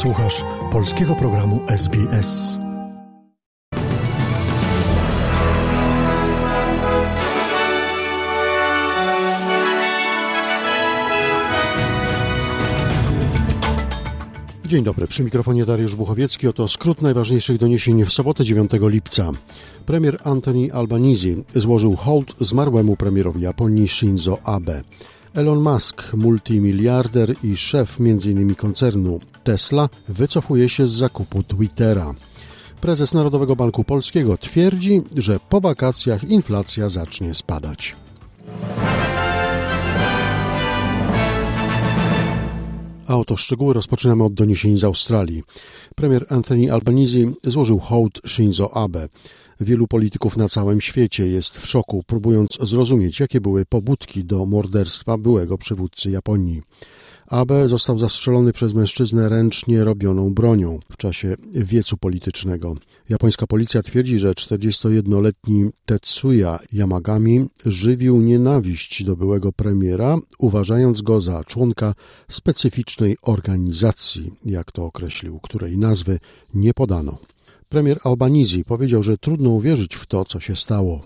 Słuchasz polskiego programu SBS. Dzień dobry, przy mikrofonie Dariusz Buchowiecki. Oto skrót najważniejszych doniesień w sobotę 9 lipca. Premier Anthony Albanese złożył hołd zmarłemu premierowi Japonii Shinzo Abe. Elon Musk, multimiliarder i szef m.in. koncernu Tesla, wycofuje się z zakupu Twittera. Prezes Narodowego Banku Polskiego twierdzi, że po wakacjach inflacja zacznie spadać. A oto szczegóły rozpoczynamy od doniesień z Australii. Premier Anthony Albanese złożył hołd Shinzo Abe. Wielu polityków na całym świecie jest w szoku, próbując zrozumieć, jakie były pobudki do morderstwa byłego przywódcy Japonii. Abe został zastrzelony przez mężczyznę ręcznie robioną bronią w czasie wiecu politycznego. Japońska policja twierdzi, że 41-letni Tetsuya Yamagami żywił nienawiść do byłego premiera, uważając go za członka specyficznej organizacji, jak to określił, której nazwy nie podano. Premier Albanese powiedział, że trudno uwierzyć w to, co się stało.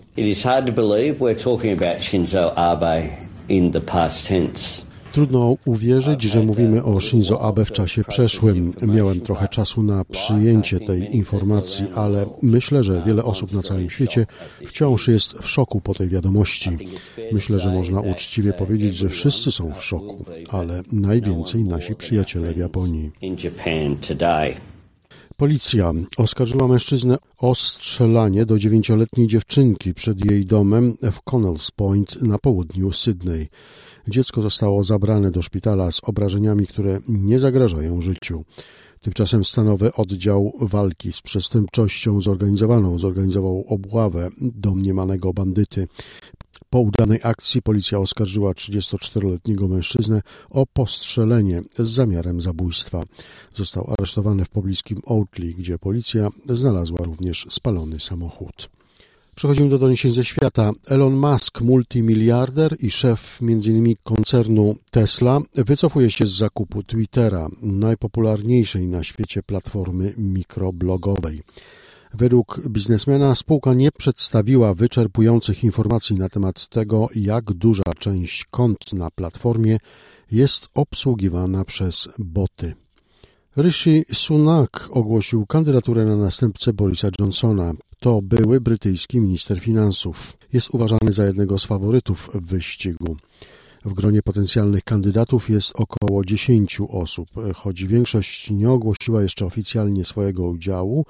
Trudno uwierzyć, że mówimy o Shinzo Abe w czasie przeszłym. Miałem trochę czasu na przyjęcie tej informacji, ale myślę, że wiele osób na całym świecie wciąż jest w szoku po tej wiadomości. Myślę, że można uczciwie powiedzieć, że wszyscy są w szoku, ale najwięcej nasi przyjaciele w Japonii. Policja oskarżyła mężczyznę o strzelanie do dziewięcioletniej dziewczynki przed jej domem w Connells Point na południu Sydney. Dziecko zostało zabrane do szpitala z obrażeniami, które nie zagrażają życiu. Tymczasem stanowy oddział walki z przestępczością zorganizowaną zorganizował obławę domniemanego bandyty. Po udanej akcji policja oskarżyła 34-letniego mężczyznę o postrzelenie z zamiarem zabójstwa. Został aresztowany w pobliskim Oatley, gdzie policja znalazła również spalony samochód. Przechodzimy do doniesień ze świata. Elon Musk, multimiliarder i szef m.in. koncernu Tesla, wycofuje się z zakupu Twittera, najpopularniejszej na świecie platformy mikroblogowej. Według biznesmena spółka nie przedstawiła wyczerpujących informacji na temat tego, jak duża część kont na platformie jest obsługiwana przez boty. Rishi Sunak ogłosił kandydaturę na następcę Borisa Johnsona. To były brytyjski minister finansów. Jest uważany za jednego z faworytów w wyścigu. W gronie potencjalnych kandydatów jest około 10 osób, choć większość nie ogłosiła jeszcze oficjalnie swojego udziału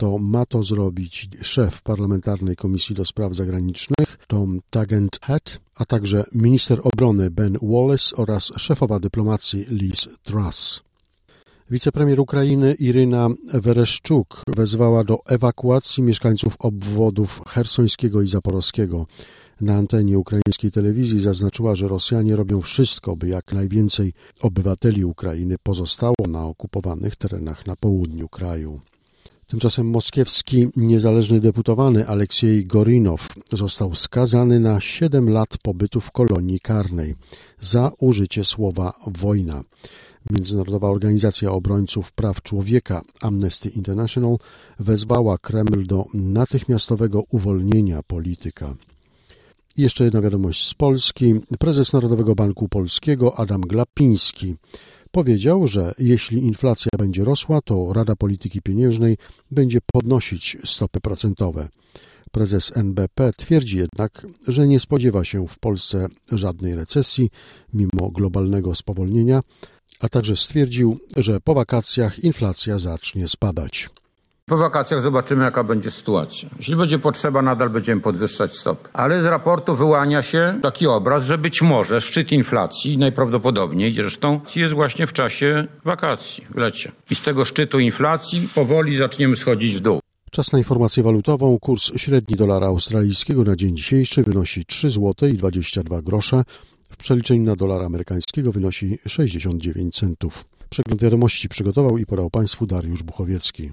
to ma to zrobić szef parlamentarnej komisji do spraw zagranicznych Tom Taggart, a także minister obrony Ben Wallace oraz szefowa dyplomacji Liz Truss. Wicepremier Ukrainy Iryna Wereszczuk wezwała do ewakuacji mieszkańców obwodów hersońskiego i zaporowskiego. Na antenie ukraińskiej telewizji zaznaczyła, że Rosjanie robią wszystko, by jak najwięcej obywateli Ukrainy pozostało na okupowanych terenach na południu kraju. Tymczasem moskiewski niezależny deputowany Aleksiej Gorinow został skazany na 7 lat pobytu w kolonii karnej za użycie słowa wojna. Międzynarodowa Organizacja Obrońców Praw Człowieka Amnesty International wezwała Kreml do natychmiastowego uwolnienia polityka. Jeszcze jedna wiadomość z Polski. Prezes Narodowego Banku Polskiego Adam Glapiński powiedział, że jeśli inflacja będzie rosła, to Rada Polityki Pieniężnej będzie podnosić stopy procentowe. Prezes NBP twierdzi jednak, że nie spodziewa się w Polsce żadnej recesji mimo globalnego spowolnienia, a także stwierdził, że po wakacjach inflacja zacznie spadać. Po wakacjach zobaczymy, jaka będzie sytuacja. Jeśli będzie potrzeba, nadal będziemy podwyższać stopy. Ale z raportu wyłania się taki obraz, że być może szczyt inflacji, najprawdopodobniej zresztą, jest właśnie w czasie wakacji, w lecie. I z tego szczytu inflacji powoli zaczniemy schodzić w dół. Czas na informację walutową. Kurs średni dolara australijskiego na dzień dzisiejszy wynosi 3 zł i 22 grosze. W przeliczeniu na dolara amerykańskiego wynosi 69 centów. Przegląd wiadomości przygotował i podał Państwu Dariusz Buchowiecki.